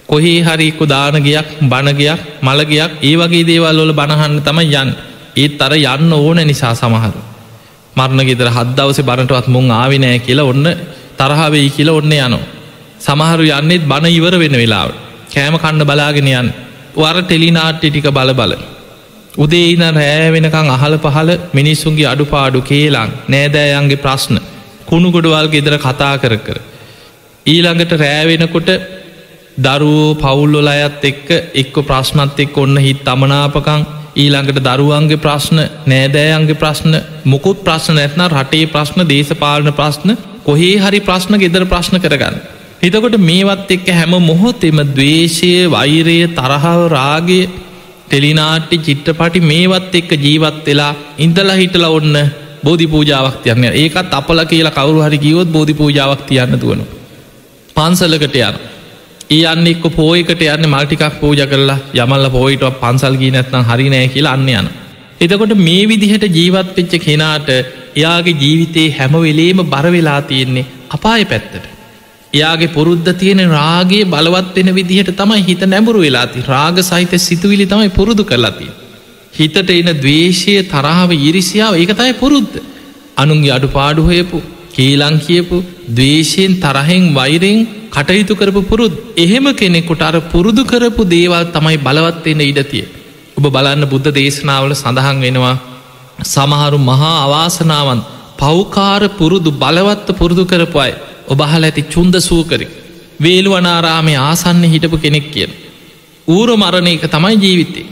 කොහේ හරිකු දානගයක් බණගයක් මළගයක් ඒ වගේ දේවල් වල බණහන්න තම යන් ඒත් අර යන්න ඕන නිසා සමහරු. මරණ ගෙදර හද්දවස බණටවත් මුං ආවිනෑ කියලා ඔන්න තරහවෙයි කියල ඔන්න යනෝ. සමහරු යන්නෙත් බණ ඉවර වෙන වෙලාව. කෑම කණ්ඩ බලාගෙන යන් වර ටෙලිනාට්ටි ටික බල බල. උදේ ඉන රෑ වෙනකං අහල පහල මිනිස්සුන්ගේ අඩුපාඩු කේලාං නෑදෑයන්ගේ ප්‍රශ්න කුණුගොඩවල් ගෙදර කතා කර කර. ඊළඟට රෑවෙනකොට දරුවෝ පවුල්ලොල අයත් එක්ක එක්ක ප්‍රශ්නත් එක් ඔන්න හිත් අමනාපකං ඊළඟට දරුවන්ගේ ප්‍රශ්න නෑදෑයන්ගේ ප්‍රශ්න මොකුත් ප්‍රශ්න නැත්න රටේ ප්‍රශ්න දේශපාලන ප්‍රශ්න කොහේ හරි ප්‍රශ්න ගෙදර ප්‍රශ්න කරගන්න. හිතකොට මේවත් එක්ක හැම මොහොතෙම දවේශය වෛරය තරහාව රාගය ටෙලිනාට්ටි චිත්‍රපටි මේවත් එක්ක ජීවත් වෙලා ඉන්දලා හිටල ඔන්න බෝධි පූජාවක් තියන්න ඒකත් අපල කියලා කවරු හරි කිවොත් බෝධි පූජාවක් තියන්න තුවනු. පන්සලකට යන. ඒ අන්න එක්ක පෝයකට යන්න මල්ටිකක් පූජ කරලා යමල්ල පෝයිටක් පන්සල්ගී නැත්නම් හරිනෑ කියලා අන්න යන. එතකොට මේ විදිහට ජීවත් වෙච්ච කෙනාට එයාගේ ජීවිතයේ හැමවෙලේම බරවෙලා තියෙන්නේ අපාය පැත්තට. එයාගේ පුරුද්ධ තියෙන රාගේ බලවත් වෙන විදිහට තමයි හිත නැඹුරු වෙලාති රාග සහිත සිතුවිලි තමයි පුරුදු කරලාතිය. හිතට එන දවේශය තරාව ඉරිසියාව ඒක තයි පුරුද්ධ. අනුන්ගේ අඩු පාඩුහයපු කීලං කියපු දවේශයෙන් තරහෙන් වෛරෙන් කටයුතු කරපු පුරුද් එහෙම කෙනෙකුට අර පුරුදු කරපු දේවල් තමයි බලවත්වෙන්න ඉඩතිය. ඔබ බලන්න බුද්ධ දේශනාවල සඳහන් වෙනවා සමහරු මහා අවාසනාවන් පෞකාර පුරුදු බලවත්ත පුරුදු කරපු අයි ඔබහල ඇති චුන්ද සූකරි. වේළුවනාරාමේ ආසන්න හිටපු කෙනෙක් කියන. ඌරු මරණ එක තමයි ජීවිතේ.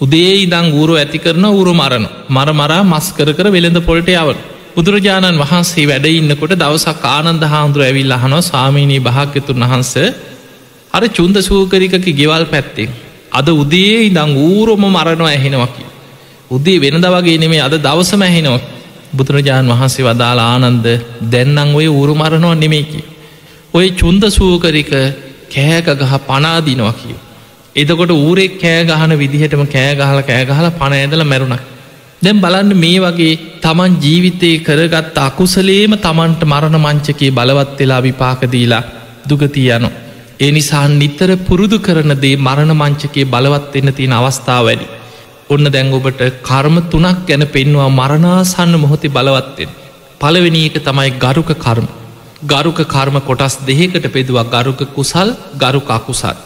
උදේ ඉදං ඌරු ඇති කරන ඌරු මරණ මර මරා මස් කර කර වෙළඳ පොලට යවන. බුදුරජාණන් වහන්සේ වැඩඉන්නකොට දවසක් ආනන්ද හාමුදුර ඇවිල් අහනෝ සාමීනී භාග්‍යතුන් වහන්ස අර චුන්ද සූකරිකකි ගෙවල් පැත්තෙන්. අද උදේ ඉදං ඌරොම මරණවා ඇහෙනවකි. උදේ වෙනද වගේ නෙමේ අද දවසම ඇහෙනවක් බුදුරජාණන් වහන්සේ වදාලා ආනන්ද දැන්නං ඔය ඌරු මරණවා නෙමේකි. ඔය චුන්ද සූකරික කෑගගහ පනාදිනවා කිය. එදකොට ඌරෙක් කෑ ගහන විදිහටම කෑගහල කෑගහල පණ ඇදල මැරුණක් දැම් බලන්න මේ වගේ තමන් ජීවිතය කරගත් අකුසලේම තමන්ට මරණ මංචකේ බලවත් වෙලා විපාකදීලා දුගතිය යනු. ඒ නිසා නිතර පුරුදු කරන දේ මරණ මංචකේ බලවත් එන්න තියෙන අවස්ථාව වැඩි. ඔන්න දැංගොබට කර්ම තුනක් ගැන පෙන්වා මරණාසන්න මොහොතේ බලවත්වෙන්. පළවෙනි එක තමයි ගරුක කර්ම. ගරුක කර්ම කොටස් දෙහකට පෙදුවක් ගරුක කුසල් ගරුක අකුසල්.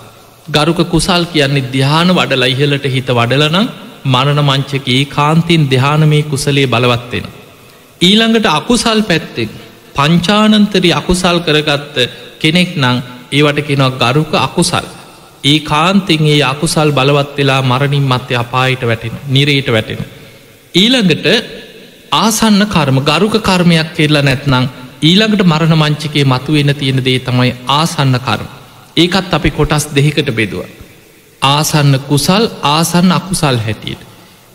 ගරුක කුසල් කියන්නේ ධ්‍යාන වඩල ඉහලට හිත වඩලනම් මරණ මංචකයේ කාන්තින් දෙහානමේ කුසලේ බලවත්වෙන. ඊළඟට අකුසල් පැත්තෙක් පංචානන්තරි අකුසල් කරගත්ත කෙනෙක් නං ඒවට කෙනක් ගරුක අකුසල්. ඒ කාන්තින් ඒ අකුසල් බලවත් වෙලා මරණින් මත්තය අපායට වැටෙන නිරේට වැටෙන. ඊළඟට ආසන්න කර්ම ගරුක කර්මයක් කෙරලා නැත්නං ඊළඟට මරණ මංචිකේ මතු වෙන තියෙන දේ තමයි ආසන්න කර්ම. ඒකත් අපි කොටස් දෙහිකට බෙදුව. ආසන්න කුසල් ආසන්න අකුසල් හැටියට.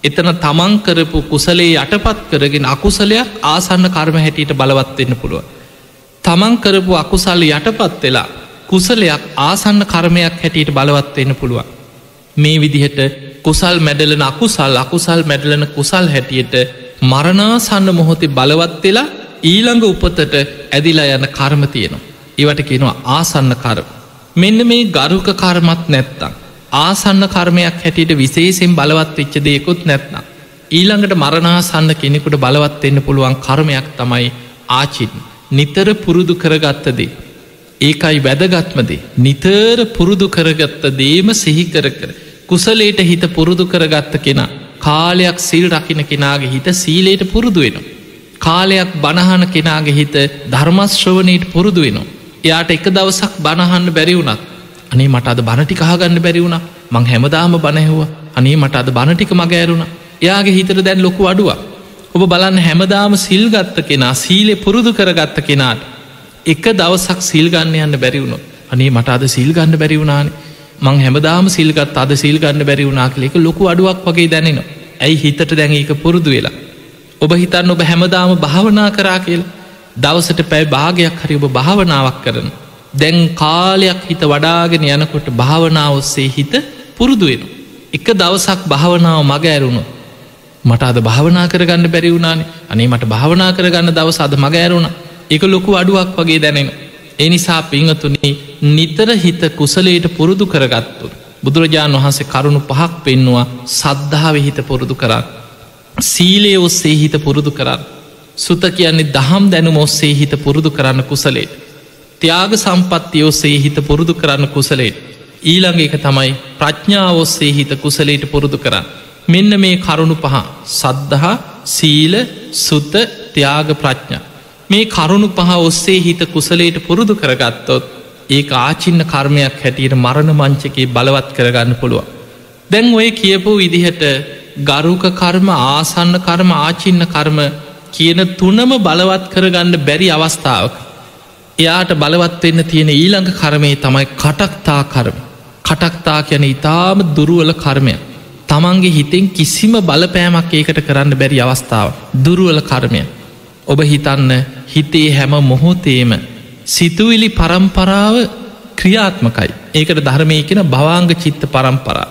එතන තමන් කරපු කුසලේ යටපත් කරගෙන අකුසලයක් ආසන්න කර්ම හැටියට බලවත්වෙන්න පුළුව. තමන් කරපු අකුසල් යටපත් වෙලා කුසලයක් ආසන්න කර්මයක් හැටියට බලවත්වෙන්න පුළුවන්. මේ විදිහට කුසල් මැඩලන අකුසල් අකුසල් මැඩලන කුසල් හැටියට මරණාසන්න මොහොතේ බලවත් වෙලා ඊළඟ උපතට ඇදිලා යන කර්ම තියෙනවා. ඒවට කියනවා ආසන්න කරම. මෙන්න මේ ගරුක කර්මත් නැත්තම්. ආසන්න කර්මයක් හැටියට විශේසෙන් බලවත් වෙච්ච දෙයකුත් නැත්නම්. ඊළඟට මරණාසන්න කෙනෙකුට බලවත්වෙන්න පුළුවන් කර්මයක් තමයි ආචින් නිතර පුරුදු කරගත්තදේ. ඒකයි වැදගත්මදේ නිතර පුරුදු කරගත්ත දේම සිහිකර කර කුසලේට හිත පුරුදු කරගත්ත කෙනා කාලයක් සිල් රකින කෙනාගේ හිත සීලයට පුරුදු වෙනවා. කාලයක් බණහන කෙනාගේ හිත ධර්මශ්‍රවනයට පුරුදු වෙනවා. එයාට එක දවසක් බණහන්න බැරිවුනත් අනේ මට අද බණටි කහගන්න බැරිවුණ මං හැමදාම බණැහුව අනේ මට අද බණටික මගෑරුණ එයාගේ හිතර දැන් ලොකු අඩුව ඔබ බලන්න හැමදාම සිල්ගත්ත කෙනා සීලෙ පුරුදු කරගත්ත කෙනාට එක දවසක් සිල්ගන්න යන්න බැරිවුණු අනේ මට අද සිල්ගන්න බැරිවුණානේ මං හැමදාම සිල්ගත් අද සිල්ගන්න බැරි වුණනා කලෙක ලොකු අඩුවක් වගේ දැනෙන ඇයි හිතට දැන් එක පුරුදු වෙලා? ඔබ හිතන්න ඔබ හැමදාම භාවනා කරා කියල. දවසට පැයි භාගයක් හරි ඔබ භාවනාවක් කරන දැන් කාලයක් හිත වඩාගෙන යනකොට භාවනාව ඔස්සේ හිත පුරුදුවෙන එක දවසක් භාවනාව මග ඇරුණු මට අද භාවනා කරගන්න බැරි වුණානේ. අනේ මට භාවනා කරගන්න දවස අද මග ඇරුණ. එක ලොකු අඩුවක් වගේ දැනෙන එනිසා පිංහතුනේ නිතර හිත කුසලයට පුරුදු කරගත්තු. බුදුරජාණන් වහන්සේ කරුණු පහක් පෙන්නවා සද්ධාව හිත පුරුදු කරන්න. සීලේ ඔස්සේ හිත පුරුදු කරන්න. සුත කියන්නේ දහම් දැනුම ඔස්සේ හිත පුරුදු කරන්න කුසලේට. ත්‍යයාග සම්පත්තිය ඔස්සේ හිත පුරුදු කරන්න කුසලේට. ඊළඟ එක තමයි ප්‍රඥාව ඔස්සේ හිත කුසලේට පුරුදු කරන්න. මෙන්න මේ කරුණු පහ සද්ධහා සීල සුත්ත ත්‍යයාග ප්‍රඥා. මේ කරුණු පහ ඔස්සේ හිත කුසලයට පුරුදු කරගත්තොත් ඒ ආචින්න කර්මයක් හැටියට මරණ මංචකේ බලවත් කරගන්න පුළුව. දැන් ඔය කියපු විදිහට ගරුක කර්ම ආසන්න කර්ම ආචින්න කර්ම කියන තුනම බලවත් කරගන්න බැරි අවස්ථාවක. එයාට බලවත්වෙන්න තියෙන ඊළඟ කර්මය තමයි කටක්තා කර්ම. කටක්තා කියන ඉතාම දුරුවල කර්මය. තමන්ගේ හිතෙන් කිසිම බලපෑමක් ඒකට කරන්න බැරි අවස්ථාව. දුරුවල කර්මය. ඔබ හිතන්න හිතේ හැම මොහොතේම සිතුවිලි පරම්පරාව ක්‍රියාත්මකයි. ඒකට ධර්මය කියෙන භවාංග චිත්ත පරම්පරා.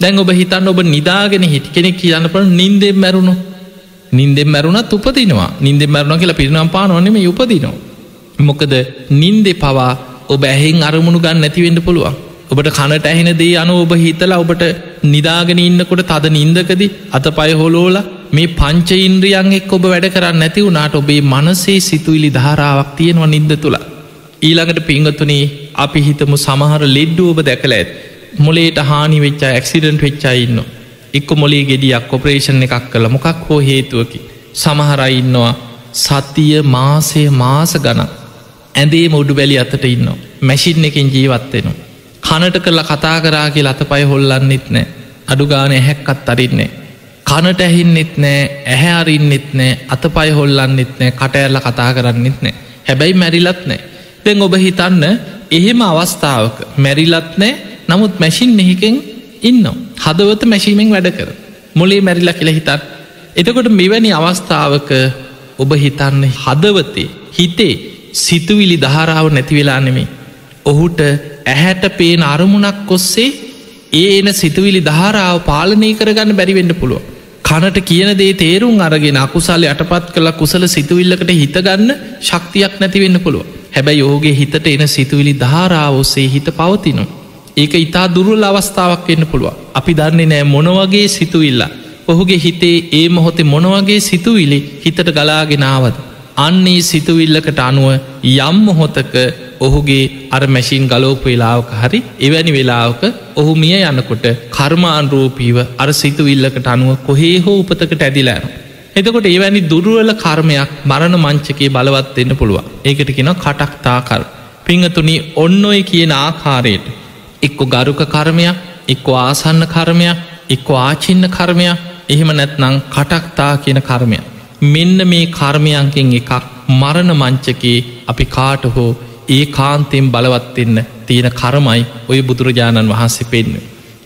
දැන් ඔබ හිතන්න ඔබ නිදාගෙන හිටි කෙනෙක් කියන්න පට නින්දෙම් මැරුණු. නින්දෙම් මැරුණත් උපදිනවා. නින්දෙ මැරුණ කියලා පිරිනම් පානොනෙම උපදිනවා. මොකද නින්දෙ පවා ඔබ ඇහෙන් අරමුණු ගන්න නැතිවෙන්න පුළුවන්. ඔබට කනට ඇහෙන දේ අනු ඔබ හිතලා ඔබට නිදාගෙන ඉන්නකොට තද නින්දකදී අත පය හොලෝල මේ පංච ඉන්ද්‍රියන් එක් ඔබ වැඩ කරන්න නැති වුණට ඔබේ මනසේ සිතුවිලි ධාරාවක් තියෙනවා නින්ද තුළ. ඊළඟට පිංගතුනේ අපි හිතමු සමහර ලෙඩ්ඩු ඔබ දැකළ ඇත් මොලේට හානි වෙච්චා ඇක්සිඩන්ට් වෙච්චා ඉන්න. එක්ක මොලේ ගෙඩියක් ඔපරේෂන් එකක් කළ මොකක් හෝ හේතුවකි. සමහරයින්නවා සතිය මාසය මාස ගන ඇදේ මුඩු බැලි අතට ඉන්න මැසින් එකින් ජීවත්වෙනවා. කනට කරලා කතා කරාගේ ලත පය හොල්ලන්නෙත් නෑ අඩුගාන හැක්කත් අරින්නේ. කනට ඇහින්නෙත් නෑ ඇහැ අරින්නෙත් නෑ අත පය හොල්ලන්නෙත් නෑ කට ඇල්ල කතා කරන්නෙත් නෑ. හැබැයි මැරිලත් නෑ. දැන් ඔබ හිතන්න එහෙම අවස්ථාවක මැරිලත් නෑ නමුත් මැසින් මෙහිකෙන් ඉන්න හදවත මැශීමෙන් වැඩ කර. මොලේ මැරිලා කියල හිතත් එතකොට මෙවැනි අවස්ථාවක ඔබ හිතන්න හදවතේ හිතේ සිතුවිලි දහරාව නැතිවෙලා නෙමේ ඔහුට ඇහැට පේන අරමුණක් ඔස්සේ ඒ එන සිතුවිලි ධාරාව පාලනය කරගන්න බැරිවෙන්න පුළුව. කනට කියන දේ තේරුම් අරගෙන අකුසල් යටපත් කළ කුසල සිතුවිල්ලකට හිතගන්න ශක්තියක් නැතිවෙන්න පුළුව. හැබැයි යෝගේ හිතට එන සිතුවිලි ධාරාව ඔස්සේ හිත පවතිනවා. ඒක ඉතා දුරුල් අවස්ථාවක් වෙන්න පුළුව. අපි දන්නේ නෑ මොනවගේ සිතුවිල්ලා. ඔහුගේ හිතේ ඒ මොහොතේ මොනවගේ සිතුවිලි හිතට ගලාගෙනාවද. අන්නේ සිතුවිල්ලකට අනුව යම් මොහොතක ඔහුගේ අර මැසින් ගලෝප වෙලාවක හරි එවැනි වෙලාවක ඔහු මිය යනකොට කර්මාන්රූපීව අර සිතුවිල්ලකට අනුව කොහේ හෝ උපතකට ඇදිලෑන. එතකොට ඒවැනි දුරුවල කර්මයක් මරණ මංචකේ බලවත්වෙන්න පුළුවන් ඒකට කියෙන කටක්තාකර. පිංහතුනි ඔන්න ඔය කියන ආකාරයට එක්කො ගරුක කර්මයක් එක්කො ආසන්න කර්මයක් එක්කො ආචින්න කර්මයක් එහෙම නැත්නං කටක්තා කියන කර්මය. මෙන්න මේ කර්මයන්කින් එකක් මරණ මංචකේ අපි කාට හෝ ඒ කාන්තයෙන් බලවත්වෙන්න තියෙන කරමයි ඔය බුදුරජාණන් වහන්සේ පෙන්ව.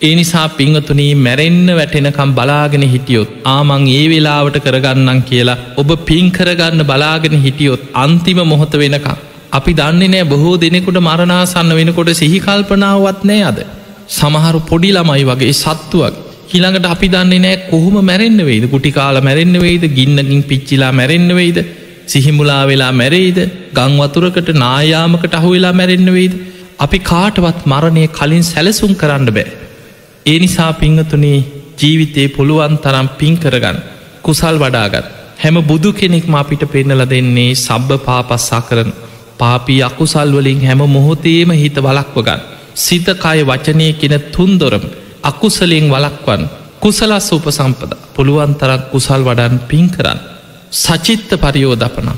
ඒ නිසා පිංහතුනී මැරෙන්න්න වැටෙනකම් බලාගෙන හිටියොත් ආමං ඒ වෙලාවට කරගන්නන් කියලා ඔබ පින් කරගන්න බලාගෙන හිටියොත් අන්තිම මොහොත වෙනකම්. අපි දන්නේ නෑ බොහෝ දෙනෙකුට මරණාසන්න වෙනකොට සිහිකල්පනාවත් නෑ අද. සමහරු පොඩි ළමයි වගේ සත්තුවක් හිළඟට අපි දන්නේ නෑ කොහොම මැරෙන්න්න වෙයිද කුටි කාල මැරෙන්න්න වෙයිද ගින්නකින් පිච්චිලා මැරෙන්න්න වෙයිද සිහිමුලා වෙලා මැරෙයිද? ගංවතුරකට නායාමකට අහු වෙලා මැරෙන්න්න වෙයිද? අපි කාටවත් මරණය කලින් සැලසුම් කරන්න බෑ. ඒ නිසා පිංහතුනේ ජීවිතේ පුළුවන් තරම් පින් කරගන්න. කුසල් වඩාගත්. හැම බුදු කෙනෙක්ම අපිට පෙන්නල දෙන්නේ සබ්බ පාපස්සා කරන. පාපී අකුසල්වලින් හැම මොහොතේම හිත වලක්වගන්න සිතකය වචනය කෙන තුන්දොරම අකුසලෙන් වලක්වන් කුසලස් උපසම්පද. පුළුවන් තරක් කුසල් වඩන් පින් කරන්න. සචිත්ත පරියෝධපන.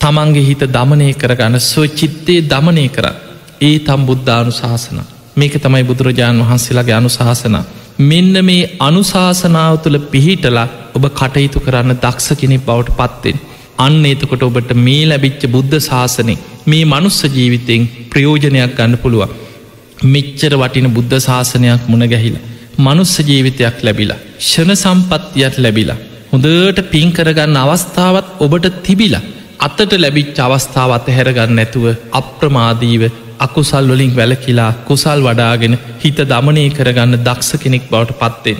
තමන්ගේ හිත දමනය කරගන්න ස්වචිත්තේ දමනය කරන්න ඒ තම් බුද්ධානු ශාසන මේක තමයි බුදුරජාණන් වහන්සේලාගේ අනුශාසන. මෙන්න මේ අනුශාසනාව තුළ පිහිටලා ඔබ කටයුතු කරන්න දක්ෂ කෙනෙක් බවට පත්වෙන් අන්න එතකොට ඔබට මේ ලැබිච්ච බුද්ධ ශාසනය මේ මනුස්ස ජීවිතෙන් ප්‍රයෝජනයක් ගන්න පුළුවන්. මෙච්චර වටින බුද්ධ ශාසනයක් මුණ ගැහිලා මනුස්ස ජීවිතයක් ලැබිලා ෂණ සම්පත්තියක් ලැබිලා හොඳට පින් කරගන්න අවස්ථාවත් ඔබට තිබිලා අත්තට ලැබිච් අවස්ථාවත් හැරගන්න ඇතුව අප්‍රමාදීව අකුසල් වලින් වැලකිලා කුසල් වඩාගෙන හිත දමනය කරගන්න දක්ෂ කෙනෙක් බවට පත්තෙන්